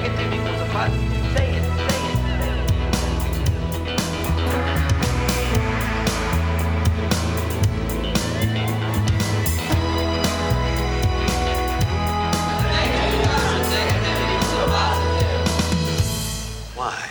Negative times a negative equals a positive. Say it, say it. Why?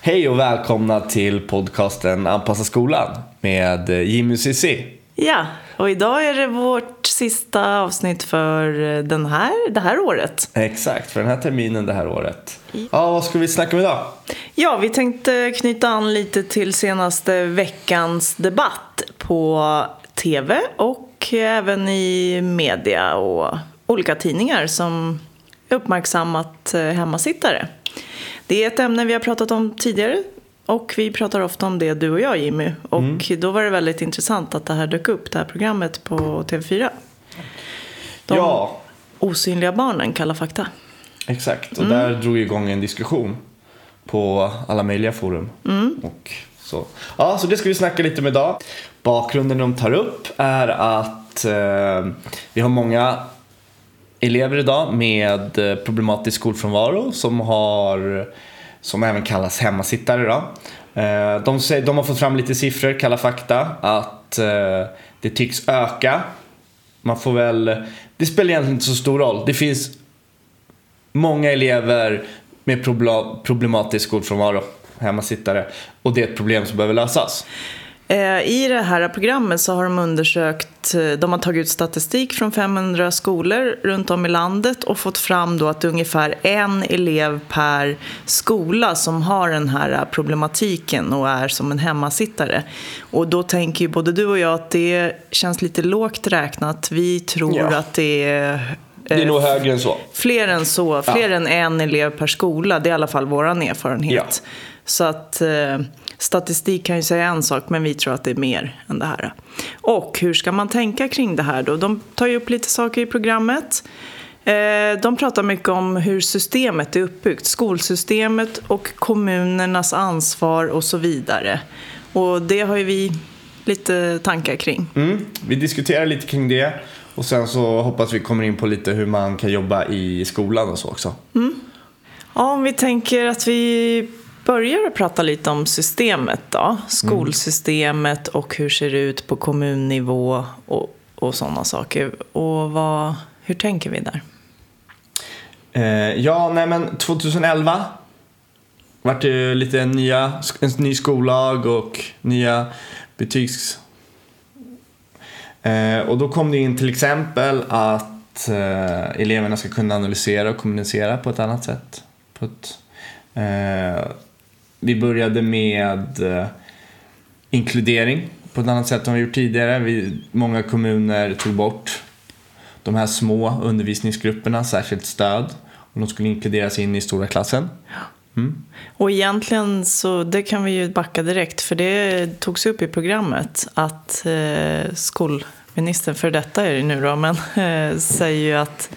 Hej och välkomna till podcasten Anpassa skolan med Jimmy och Cissi. Ja, och idag är det vårt sista avsnitt för den här, det här året. Exakt, för den här terminen det här året. Ja, vad ska vi snacka om idag? Ja, vi tänkte knyta an lite till senaste veckans debatt på tv och även i media och olika tidningar som uppmärksammat eh, hemmasittare. Det är ett ämne vi har pratat om tidigare och vi pratar ofta om det, du och jag Jimmy. Och då var det väldigt intressant att det här dök upp, det här programmet på TV4. De Ja, osynliga barnen, Kalla fakta. exakt. Och där drog igång en diskussion på alla möjliga forum. Och så. Ja, så det ska vi snacka lite om idag. Bakgrunden de tar upp är att eh, vi har många elever idag med eh, problematisk skolfrånvaro som har som även kallas hemmasittare. Då. Eh, de, säger, de har fått fram lite siffror, Kalla fakta, att eh, det tycks öka. Man får väl, det spelar egentligen inte så stor roll. Det finns många elever med problematisk skolfrånvaro, hemmasittare, och det är ett problem som behöver lösas. Eh, I det här programmet så har de undersökt, eh, de har tagit ut statistik från 500 skolor runt om i landet och fått fram då att ungefär en elev per skola som har den här problematiken och är som en hemmasittare. Och då tänker ju både du och jag att det känns lite lågt räknat. Vi tror Ja. att det är Det är eh, nog högre än så. Fler än så, fler än en elev per skola. Det är i alla fall vår erfarenhet. Ja. Så att eh, statistik kan ju säga en sak, men vi tror att det är mer än det här. Och hur ska man tänka kring det här då? De tar ju upp lite saker i programmet. Eh, de pratar mycket om hur systemet är uppbyggt. Skolsystemet och kommunernas ansvar och så vidare. Och det har ju vi lite tankar kring. Mm, vi diskuterar lite kring det och sen så hoppas vi kommer in på lite hur man kan jobba i skolan och så också. Ja, om vi tänker att vi börjar att prata lite om systemet då. Skolsystemet och hur ser det ut på kommunnivå och, och sådana saker. Och vad, hur tänker vi där? Eh, ja, nej men 2011 vart det lite nya, en ny skollag och nya betygs... Eh, och då kom det in till exempel att eh, eleverna ska kunna analysera och kommunicera på ett annat sätt. På ett, eh, vi började med eh, inkludering på ett annat sätt än vi gjort tidigare. Vi, många kommuner tog bort de här små undervisningsgrupperna, särskilt stöd. Och de skulle inkluderas in i stora klassen. Mm. Och egentligen så, det kan vi ju backa direkt, för det togs upp i programmet att eh, skolministern, för detta är det nu då, men eh, säger ju att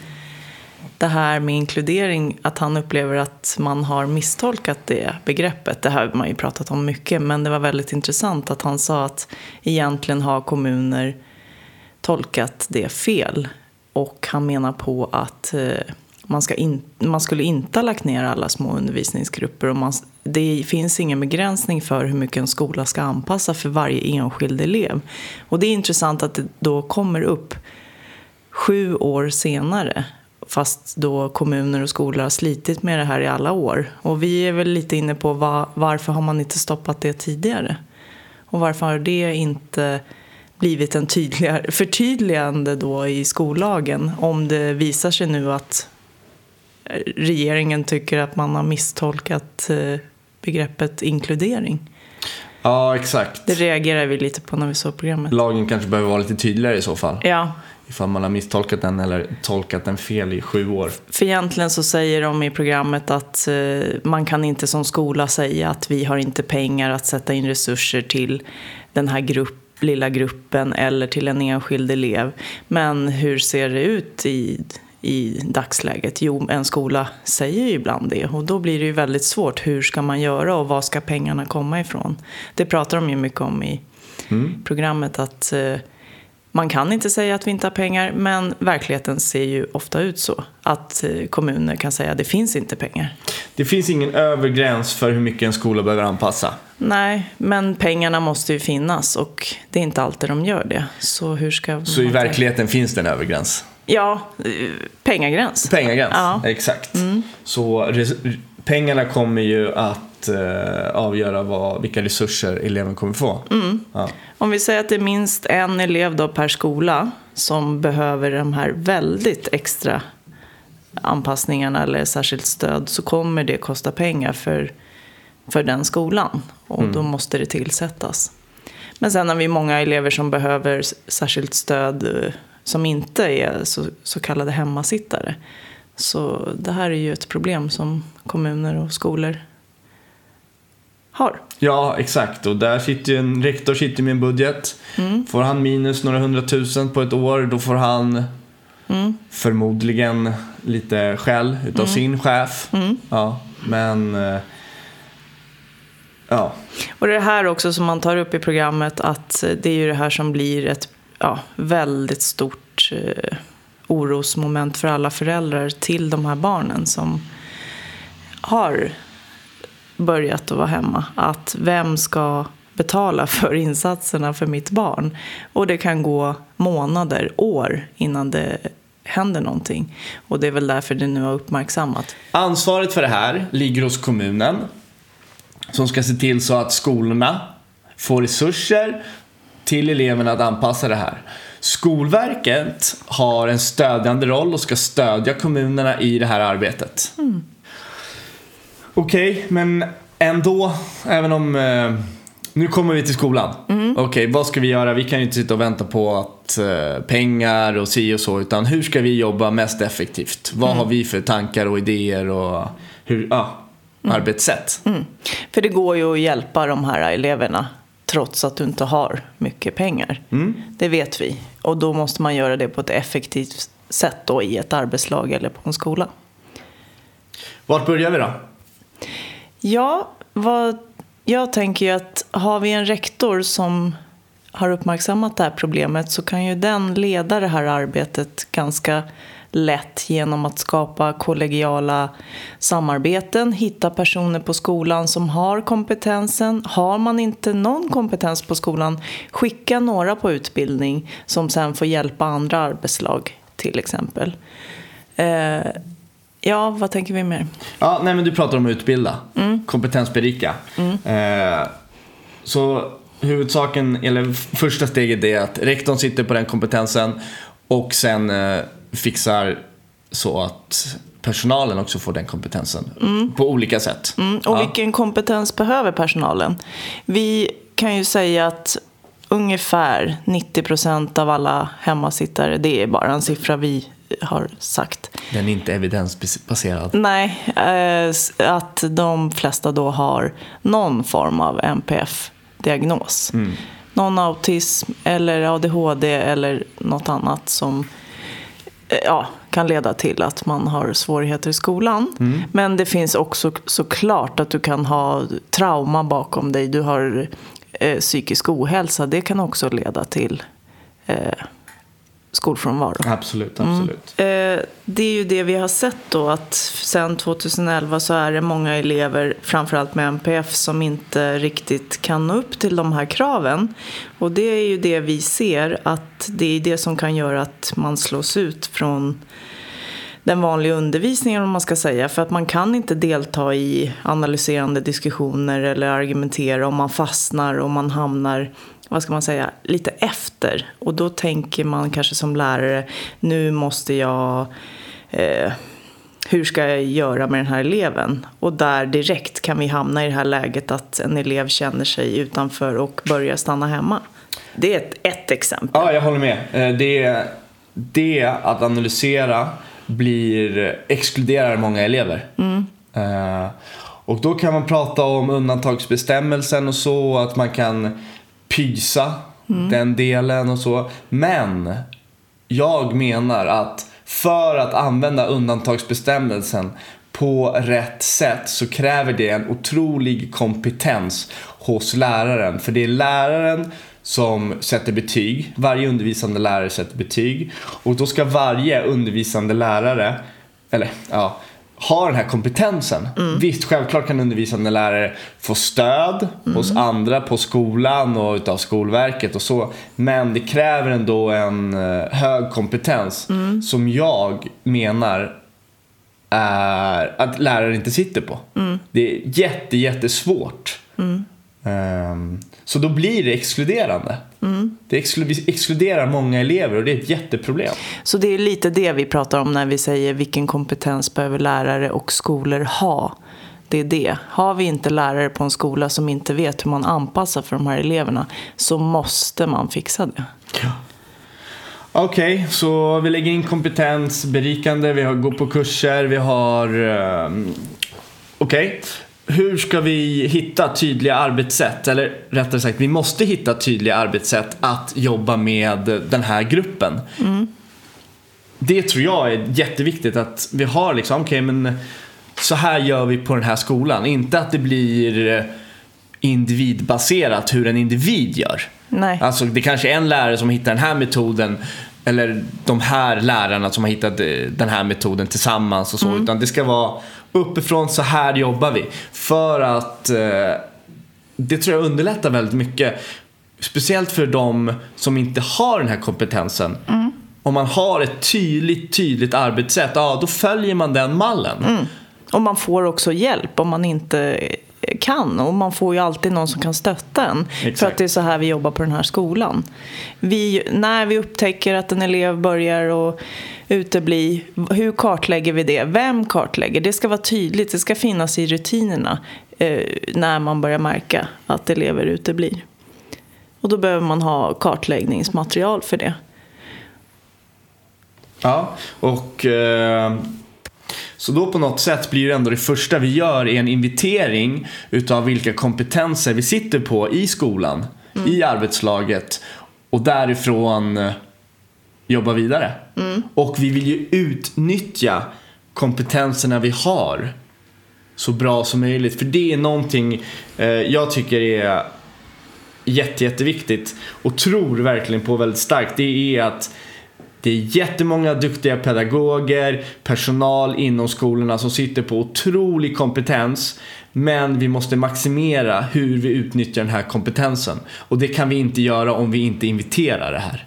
det här med inkludering, att han upplever att man har misstolkat det begreppet. Det här har man ju pratat om mycket, men det var väldigt intressant att han sa att egentligen har kommuner tolkat det fel. Och han menar på att eh, man, ska in, man skulle inte ha lagt ner alla små undervisningsgrupper. Och man, det finns ingen begränsning för hur mycket en skola ska anpassa för varje enskild elev. Och det är intressant att det då kommer upp sju år senare. Fast då kommuner och skolor har slitit med det här i alla år. Och vi är väl lite inne på va, varför har man inte stoppat det tidigare? Och varför har det inte blivit en tydligare förtydligande då i skollagen om det visar sig nu att regeringen tycker att man har misstolkat eh, begreppet inkludering. Ja, exakt. Det reagerar vi lite på när vi såg programmet. Lagen kanske behöver vara lite tydligare i så fall. Ja, Ifall man har misstolkat den eller tolkat den fel i sju år. för egentligen så säger de i programmet att eh, man kan inte som skola säga att vi har inte pengar att sätta in resurser till den här grupp, lilla gruppen eller till en enskild elev. Men hur ser det ut i, i dagsläget? Jo, en skola säger ju ibland det och då blir det ju väldigt svårt. Hur ska man göra och var ska pengarna komma ifrån? Det pratar de ju mycket om i programmet att eh, Man kan inte säga att vi inte har pengar, men verkligheten ser ju ofta ut så. Att eh, kommuner kan säga att det finns inte pengar. Det finns ingen övre gräns för hur mycket en skola behöver anpassa. Nej, men pengarna måste ju finnas och det är inte alltid de gör det. Så hur ska Så i verkligheten finns det en övre gräns. Ja, eh, pengagräns. Pengagräns, Ja. Mm. exakt. Så res- pengarna kommer ju att eh, avgöra vad, vilka resurser eleven kommer få. Mm. Ja. Om vi säger att det är minst en elev då per skola som behöver de här väldigt extra anpassningarna eller särskilt stöd så kommer det kosta pengar för, för den skolan och då måste det tillsättas. Men sen har vi många elever som behöver särskilt stöd eh, som inte är så, så kallade hemmasittare. Så det här är ju ett problem som kommuner och skolor har. ja, exakt. Och där sitter ju en rektor sitter med en budget. Mm. Får han minus några hundratusen på ett år, då får han Mm. förmodligen lite skäll utav sin chef. Mm. Ja, men... eh, Ja, Och det här också som man tar upp i programmet att det är ju det här som blir ett ja, väldigt stort eh, orosmoment för alla föräldrar till de här barnen som har börjat att vara hemma. Att vem ska betala för insatserna för mitt barn? Och det kan gå månader, år innan det händer någonting. Och det är väl därför det nu har uppmärksammat. Ansvaret för det här ligger hos kommunen som ska se till så att skolorna får resurser till eleverna att anpassa det här. Skolverket har en stödjande roll och ska stödja kommunerna i det här arbetet. Okej, men ändå, även om... Eh, nu kommer vi till skolan. Okej, vad ska vi göra? Vi kan ju inte sitta och vänta på att eh, pengar och si och så, utan hur ska vi jobba mest effektivt? Vad har vi för tankar och idéer och hur, ja, arbetssätt? Mm. För det går ju att hjälpa de här eleverna trots att du inte har mycket pengar. Det vet vi. Och då måste man göra det på ett effektivt sätt då i ett arbetslag eller på en skola. Vart börjar vi då? Ja, vad, jag tänker ju att har vi en rektor som har uppmärksammat det här problemet så kan ju den leda det här arbetet ganska lätt genom att skapa kollegiala samarbeten, hitta personer på skolan som har kompetensen. Har man inte någon kompetens på skolan, skicka några på utbildning som sen får hjälpa andra arbetslag till exempel. Eh, Ja, vad tänker vi mer? Ja, nej men du pratar om att utbilda. Kompetensberika. Eh, så huvudsaken, eller första steget är att rektorn sitter på den kompetensen och sen eh, fixar så att personalen också får den kompetensen på olika sätt. Mm, och Ja. vilken kompetens behöver personalen? Vi kan ju säga att ungefär 90 procent av alla hemmasittare, det är bara en siffra vi har sagt. Den är inte evidensbaserad. Nej, eh, att de flesta då har någon form av NPF-diagnos. Någon autism eller ADHD eller något annat som eh, ja, kan leda till att man har svårigheter i skolan. Men det finns också såklart att du kan ha trauma bakom dig. Du har eh, psykisk ohälsa. Det kan också leda till eh, skolfrånvaro. Absolut, absolut. Eh, det är ju det vi har sett då att sen 2011 så är det många elever, framförallt med MPF, som inte riktigt kan nå upp till de här kraven. Och det är ju det vi ser att det är det som kan göra att man slås ut från den vanliga undervisningen om man ska säga. För att man kan inte delta i analyserande diskussioner eller argumentera om man fastnar och man hamnar, vad ska man säga, lite efter. Och då tänker man kanske som lärare, nu måste jag, eh, hur ska jag göra med den här eleven? Och där direkt kan vi hamna i det här läget att en elev känner sig utanför och börjar stanna hemma. Det är ett, ett exempel. Ja, jag håller med. Eh, Det, det att analysera blir, exkluderar många elever. Eh, och då kan man prata om undantagsbestämmelsen och så, att man kan pysa den delen och så. Men jag menar att för att använda undantagsbestämmelsen på rätt sätt så kräver det en otrolig kompetens hos läraren. För det är läraren som sätter betyg. Varje undervisande lärare sätter betyg. Och då ska varje undervisande lärare, eller ja, ha den här kompetensen. Visst, självklart kan undervisande lärare få stöd hos andra på skolan och utav Skolverket och så. Men det kräver ändå en eh, hög kompetens som jag menar är att lärare inte sitter på. Det är jätte, jättesvårt. Ehm, så då blir det exkluderande. Det exklu- vi exkluderar många elever och det är ett jätteproblem. Så det är lite det vi pratar om när vi säger vilken kompetens behöver lärare och skolor ha. Det är det. Har vi inte lärare på en skola som inte vet hur man anpassar för de här eleverna så måste man fixa det. Okej, så vi lägger in kompetens, berikande, vi har, går på kurser, vi har... ehm, Okej, hur ska vi hitta tydliga arbetssätt? Eller rättare sagt, vi måste hitta tydliga arbetssätt att jobba med den här gruppen. Det tror jag är jätteviktigt att vi har liksom, okej men så här gör vi på den här skolan. Inte att det blir eh, individbaserat hur en individ gör. Nej. Alltså det kanske är en lärare som hittar den här metoden eller de här lärarna som har hittat eh, den här metoden tillsammans och så. Utan det ska vara uppifrån, så här jobbar vi. För att eh, det tror jag underlättar väldigt mycket. Speciellt för de som inte har den här kompetensen. Om man har ett tydligt, tydligt arbetssätt, ja då följer man den mallen. Mm. Och man får också hjälp om man inte kan. Och man får ju alltid någon som kan stötta en. För Exakt. att det är så här vi jobbar på den här skolan. Vi, när vi upptäcker att en elev börjar att utebli, hur kartlägger vi det? Vem kartlägger? Det ska vara tydligt, det ska finnas i rutinerna eh, när man börjar märka att elever uteblir. Och då behöver man ha kartläggningsmaterial för det. Ja, och eh, så då på något sätt blir det ändå det första vi gör är en invitering utav vilka kompetenser vi sitter på i skolan, i arbetslaget och därifrån eh, jobba vidare. Och vi vill ju utnyttja kompetenserna vi har så bra som möjligt. För det är någonting eh, jag tycker är jätte, jätteviktigt och tror verkligen på väldigt starkt. Det är att det är jättemånga duktiga pedagoger, personal inom skolorna som sitter på otrolig kompetens. Men vi måste maximera hur vi utnyttjar den här kompetensen. Och det kan vi inte göra om vi inte inviterar det här.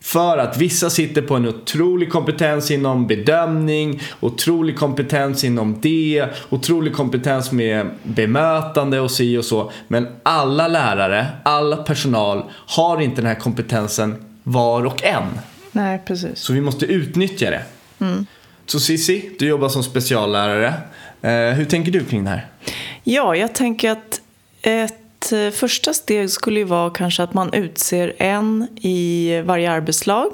För att vissa sitter på en otrolig kompetens inom bedömning, otrolig kompetens inom det, otrolig kompetens med bemötande och si och så. Men alla lärare, alla personal har inte den här kompetensen var och en. Nej, precis. Så vi måste utnyttja det. Så Cissi, du jobbar som speciallärare. Eh, hur tänker du kring det här? Ja, jag tänker att ett eh, första steg skulle ju vara kanske att man utser en i varje arbetslag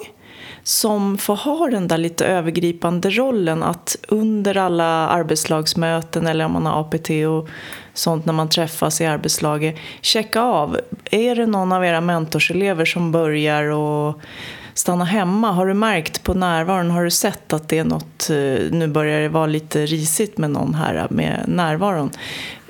som får ha den där lite övergripande rollen att under alla arbetslagsmöten eller om man har APT och sånt när man träffas i arbetslaget checka av. Är det någon av era mentorselever som börjar och stanna hemma? Har du märkt på närvaron, har du sett att det är något, eh, nu börjar det vara lite risigt med någon här eh, med närvaron?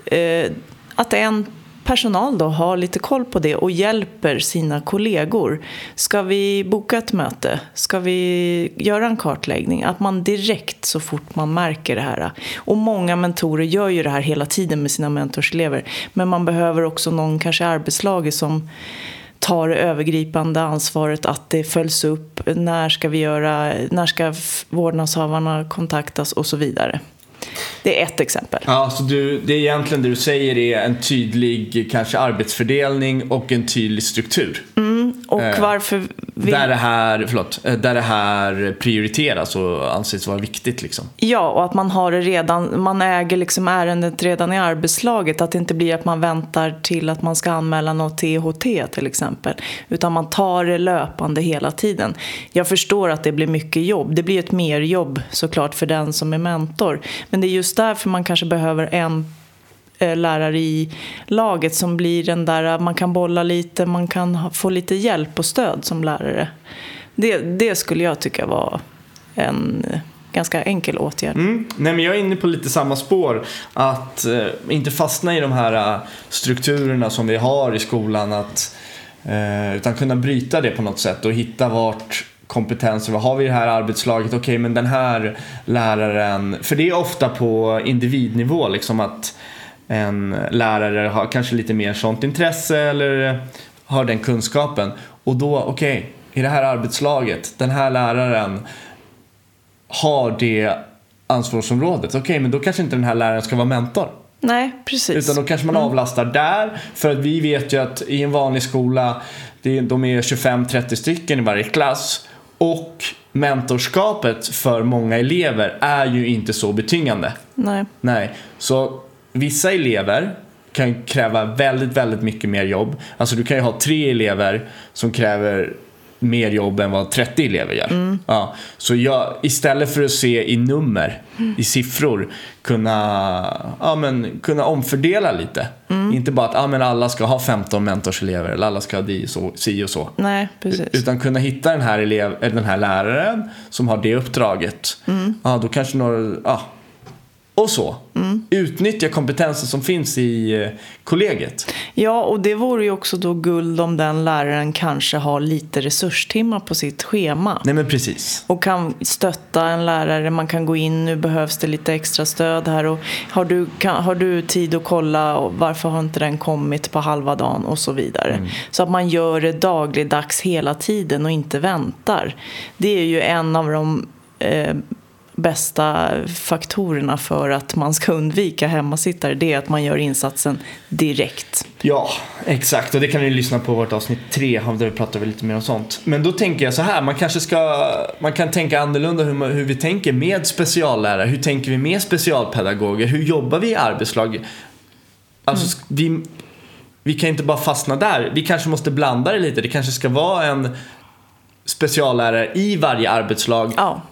Eh, att en personal då har lite koll på det och hjälper sina kollegor. Ska vi boka ett möte? Ska vi göra en kartläggning? Att man direkt så fort man märker det här. Och många mentorer gör ju det här hela tiden med sina mentorselever. Men man behöver också någon kanske i arbetslaget som tar det övergripande ansvaret att det följs upp. När ska vi göra, när ska vårdnadshavarna kontaktas och så vidare. Det är ett exempel. Ja, så du, det är egentligen det du säger är en tydlig kanske arbetsfördelning och en tydlig struktur. Och Eh, varför vill... Där, det här, förlåt, eh, där det här prioriteras och anses vara viktigt. Liksom. Ja, och att man har det redan, man äger liksom ärendet redan i arbetslaget. Att det inte blir att man väntar till att man ska anmäla något THT till exempel. Utan man tar det löpande hela tiden. Jag förstår att det blir mycket jobb. Det blir ett merjobb såklart för den som är mentor. Men det är just därför man kanske behöver en Eh, lärare i laget som blir den där, eh, man kan bolla lite, man kan få lite hjälp och stöd som lärare. Det, det skulle jag tycka var en eh, ganska enkel åtgärd. Mm. Nej, men jag är inne på lite samma spår. Att eh, inte fastna i de här strukturerna som vi har i skolan. Att Eh, utan kunna bryta det på något sätt och hitta vart kompetenser, vad har vi i det här arbetslaget, okej men den här läraren, för det är ofta på individnivå liksom att en lärare har kanske lite mer sånt intresse eller har den kunskapen och då, okej, i det här arbetslaget, den här läraren har det ansvarsområdet, okej men då kanske inte den här läraren ska vara mentor. Nej, precis. Utan då kanske man avlastar där. För att vi vet ju att i en vanlig skola, de är 25-30 stycken i varje klass. Och mentorskapet för många elever är ju inte så betyngande. Nej. Nej, så vissa elever kan kräva väldigt, väldigt mycket mer jobb. Alltså du kan ju ha tre elever som kräver mer jobb än vad 30 elever gör. Ja, så jag, istället för att se i nummer, i siffror, kunna, ja, men, kunna omfördela lite. Inte bara att ja, men alla ska ha 15 mentorselever eller alla ska ha di och så, si och så. Nej, precis. Utan kunna hitta den här, elev, den här läraren som har det uppdraget. Ja, då kanske några, ja, och så. Utnyttja kompetensen som finns i eh, kollegiet. Ja, och det vore ju också då guld om den läraren kanske har lite resurstimmar på sitt schema. Nej men precis. Och kan stötta en lärare, man kan gå in, nu behövs det lite extra stöd här. Och har, du, kan, har du tid att kolla och varför har inte den kommit på halva dagen och så vidare. Så att man gör det dagligdags hela tiden och inte väntar. Det är ju en av de eh, bästa faktorerna för att man ska undvika hemmasittare. Det är att man gör insatsen direkt. Ja, exakt. Och det kan ni lyssna på vårt avsnitt tre, där vi pratar lite mer om sånt. Men då tänker jag så här, man kanske ska, man kan tänka annorlunda hur, man, hur vi tänker med speciallärare. Hur tänker vi med specialpedagoger? Hur jobbar vi i arbetslag? Alltså, vi, vi kan inte bara fastna där. Vi kanske måste blanda det lite. Det kanske ska vara en speciallärare i varje arbetslag. Ja.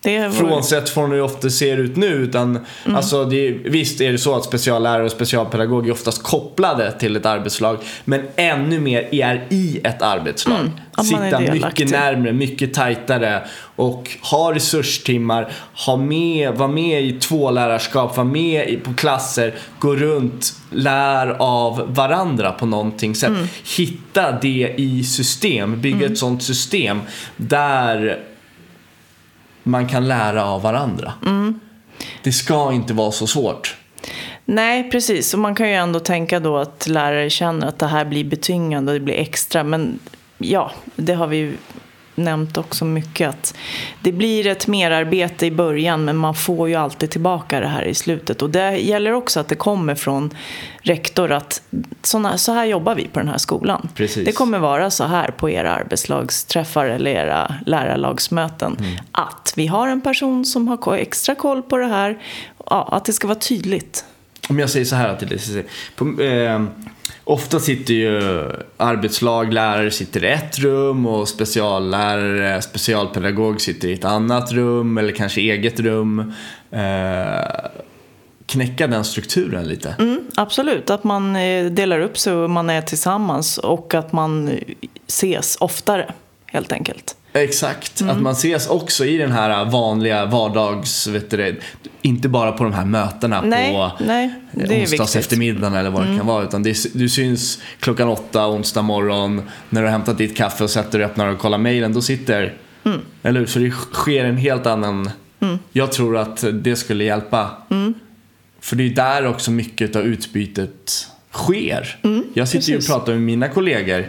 Det Frånsett från hur det ofta ser ut nu. Utan, alltså det, visst är det så att speciallärare och specialpedagog är oftast kopplade till ett arbetslag. Men ännu mer är i ett arbetslag. Mm, Sitta mycket närmre, mycket tajtare. Och ha resurstimmar, ha med, vara med i två lärarskap, vara med i, på klasser, gå runt, lär av varandra på någonting sätt. Mm. Hitta det i system, bygga ett sånt system där man kan lära av varandra. Mm. Det ska inte vara så svårt. Nej, precis. Och man kan ju ändå tänka då att lärare känner att det här blir betyngande, det blir extra. Men ja, det har vi ju nämnt också mycket att det blir ett merarbete i början men man får ju alltid tillbaka det här i slutet. Och det gäller också att det kommer från rektor att såna, så här jobbar vi på den här skolan. Precis. Det kommer vara så här på era arbetslagsträffar eller era lärarlagsmöten. Att vi har en person som har extra koll på det här. Ja, att det ska vara tydligt. Om jag säger så här till dig. Ofta sitter ju arbetslag, lärare sitter i ett rum och speciallärare, specialpedagog sitter i ett annat rum eller kanske eget rum. Eh, knäcka den strukturen lite. Mm, absolut, att man eh, delar upp sig och man är tillsammans och att man ses oftare helt enkelt. Exakt, Mm. att man ses också i den här vanliga vardags, vet du inte bara på de här mötena Nej, på nej, onsdags. Mm. eftermiddagen eller vad det kan vara. Utan det, du syns klockan åtta onsdag morgon när du har hämtat ditt kaffe och sätter dig, öppnar och kollar mejlen. Då sitter, Mm. eller hur? Så det sker en helt annan, jag tror att det skulle hjälpa. Mm. För det är där också mycket av utbytet sker. jag sitter ju och Mm, precis. pratar med mina kollegor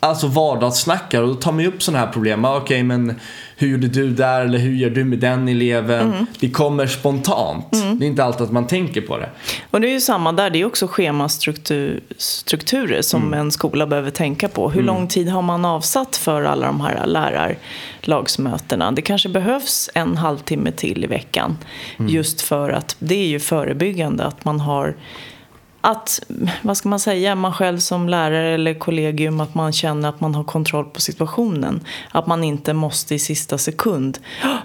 Alltså vardagssnackar och då tar man ju upp sådana här problem. Ah, Okej, men hur gjorde du där? Eller hur gör du med den eleven? Mm. Det kommer spontant. Det är inte alltid att man tänker på det. Och det är ju samma där, det är också schemastrukturer som en skola behöver tänka på. Hur lång tid har man avsatt för alla de här lärarlagsmötena? Det kanske behövs en halvtimme till i veckan. Just för att det är ju förebyggande att man har att, vad ska man säga, man själv som lärare eller kollegium att man känner att man har kontroll på situationen. Att man inte måste i sista sekund.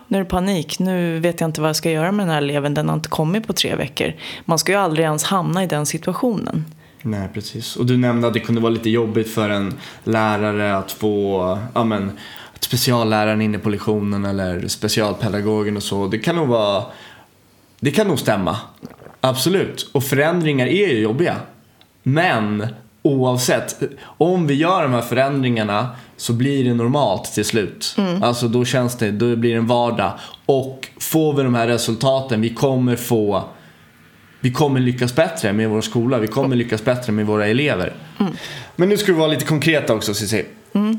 Nu är det panik, nu vet jag inte vad jag ska göra med den här eleven, den har inte kommit på tre veckor. Man ska ju aldrig ens hamna i den situationen. Nej, precis. Och du nämnde att det kunde vara lite jobbigt för en lärare att få, ja men, att specialläraren inne på lektionen eller specialpedagogen och så. Det kan nog vara, det kan nog stämma. Absolut. Och förändringar är ju jobbiga. Men oavsett. Om vi gör de här förändringarna så blir det normalt till slut. Alltså då känns det, då blir det en vardag. Och får vi de här resultaten, vi kommer få vi kommer lyckas bättre med vår skola, vi kommer lyckas bättre med våra elever. Men nu ska vi vara lite konkreta också Cissi.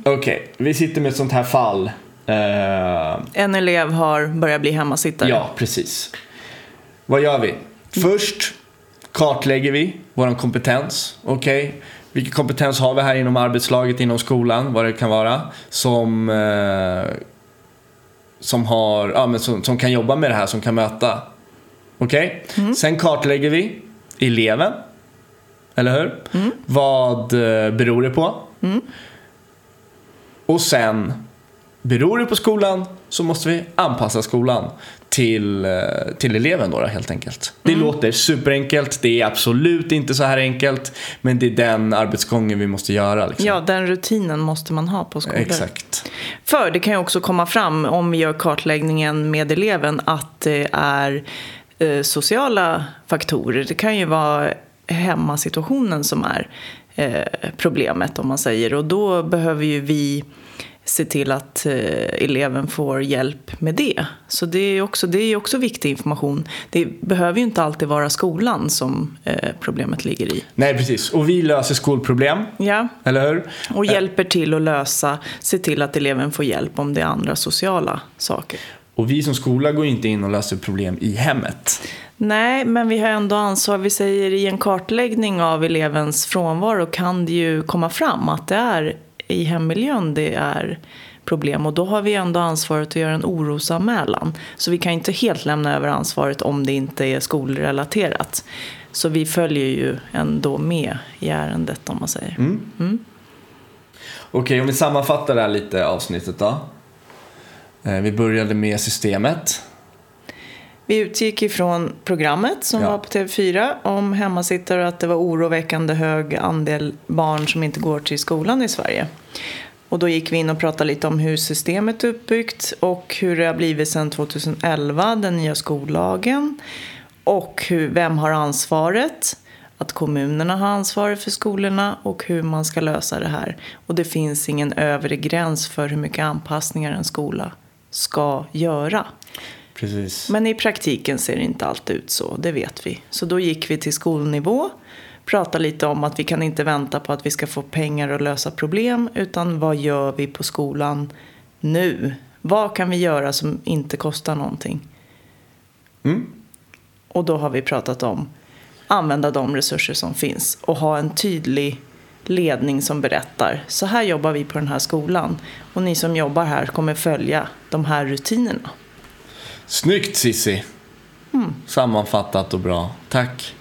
Okej, vi sitter med ett sånt här fall. Eh, En elev har börjat bli hemmasittare. Ja, precis. Vad gör vi? Först kartlägger vi vår kompetens. Okej, vilken kompetens har vi här inom arbetslaget, inom skolan, vad det kan vara. Som, eh, som, har, ja, men som, som kan jobba med det här, som kan möta. Okej? Sen kartlägger vi eleven. Eller hur? Vad eh, beror det på? Och sen, beror det på skolan så måste vi anpassa skolan till, eh, till eleven då, helt enkelt. Det låter superenkelt, det är absolut inte så här enkelt, men det är den arbetsgången vi måste göra. Liksom. Ja, den rutinen måste man ha på skolor. Exakt. För det kan ju också komma fram om vi gör kartläggningen med eleven att det är eh, sociala faktorer. Det kan ju vara hemmasituationen som är eh, problemet om man säger. Och då behöver ju vi se till att eh, eleven får hjälp med det. Så det är också, det är också viktig information. Det behöver ju inte alltid vara skolan som eh, problemet ligger i. Nej, precis. Och vi löser skolproblem, Ja, eller hur? och hjälper till att lösa, se till att eleven får hjälp om det är andra sociala saker. Och vi som skola går inte in och löser problem i hemmet. Nej, men vi har ändå ansvar. Vi säger i en kartläggning av elevens frånvaro kan det ju komma fram att det är i hemmiljön det är problem. Och då har vi ändå ansvaret att göra en orosanmälan. Så vi kan inte helt lämna över ansvaret om det inte är skolrelaterat. Så vi följer ju ändå med i ärendet om man säger. Okej, om vi sammanfattar det här lite avsnittet då. Eh, Vi började med systemet. Vi utgick ifrån programmet som Ja. var på TV4 om hemmasittare och att det var oroväckande hög andel barn som inte går till skolan i Sverige. Och då gick vi in och pratade lite om hur systemet är uppbyggt och hur det har blivit sedan 2011, den nya skollagen. Och hur, vem har ansvaret? Att kommunerna har ansvaret för skolorna och hur man ska lösa det här. Och det finns ingen övre gräns för hur mycket anpassningar en skola ska göra. Precis. Men i praktiken ser det inte alltid ut så, det vet vi. Så då gick vi till skolnivå, pratade lite om att vi kan inte vänta på att vi ska få pengar att lösa problem, utan vad gör vi på skolan nu? Vad kan vi göra som inte kostar någonting? Mm. Och då har vi pratat om använda de resurser som finns och ha en tydlig ledning som berättar så här jobbar vi på den här skolan och ni som jobbar här kommer följa de här rutinerna. Snyggt Sissi. Sammanfattat och bra. Tack.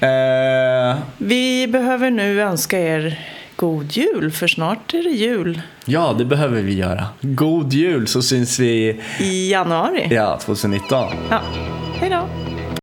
Eh, Vi behöver nu önska er god jul, för snart är det jul ja, det behöver vi göra. God jul så syns vi i januari. ja, 2019. Ja. Hej då!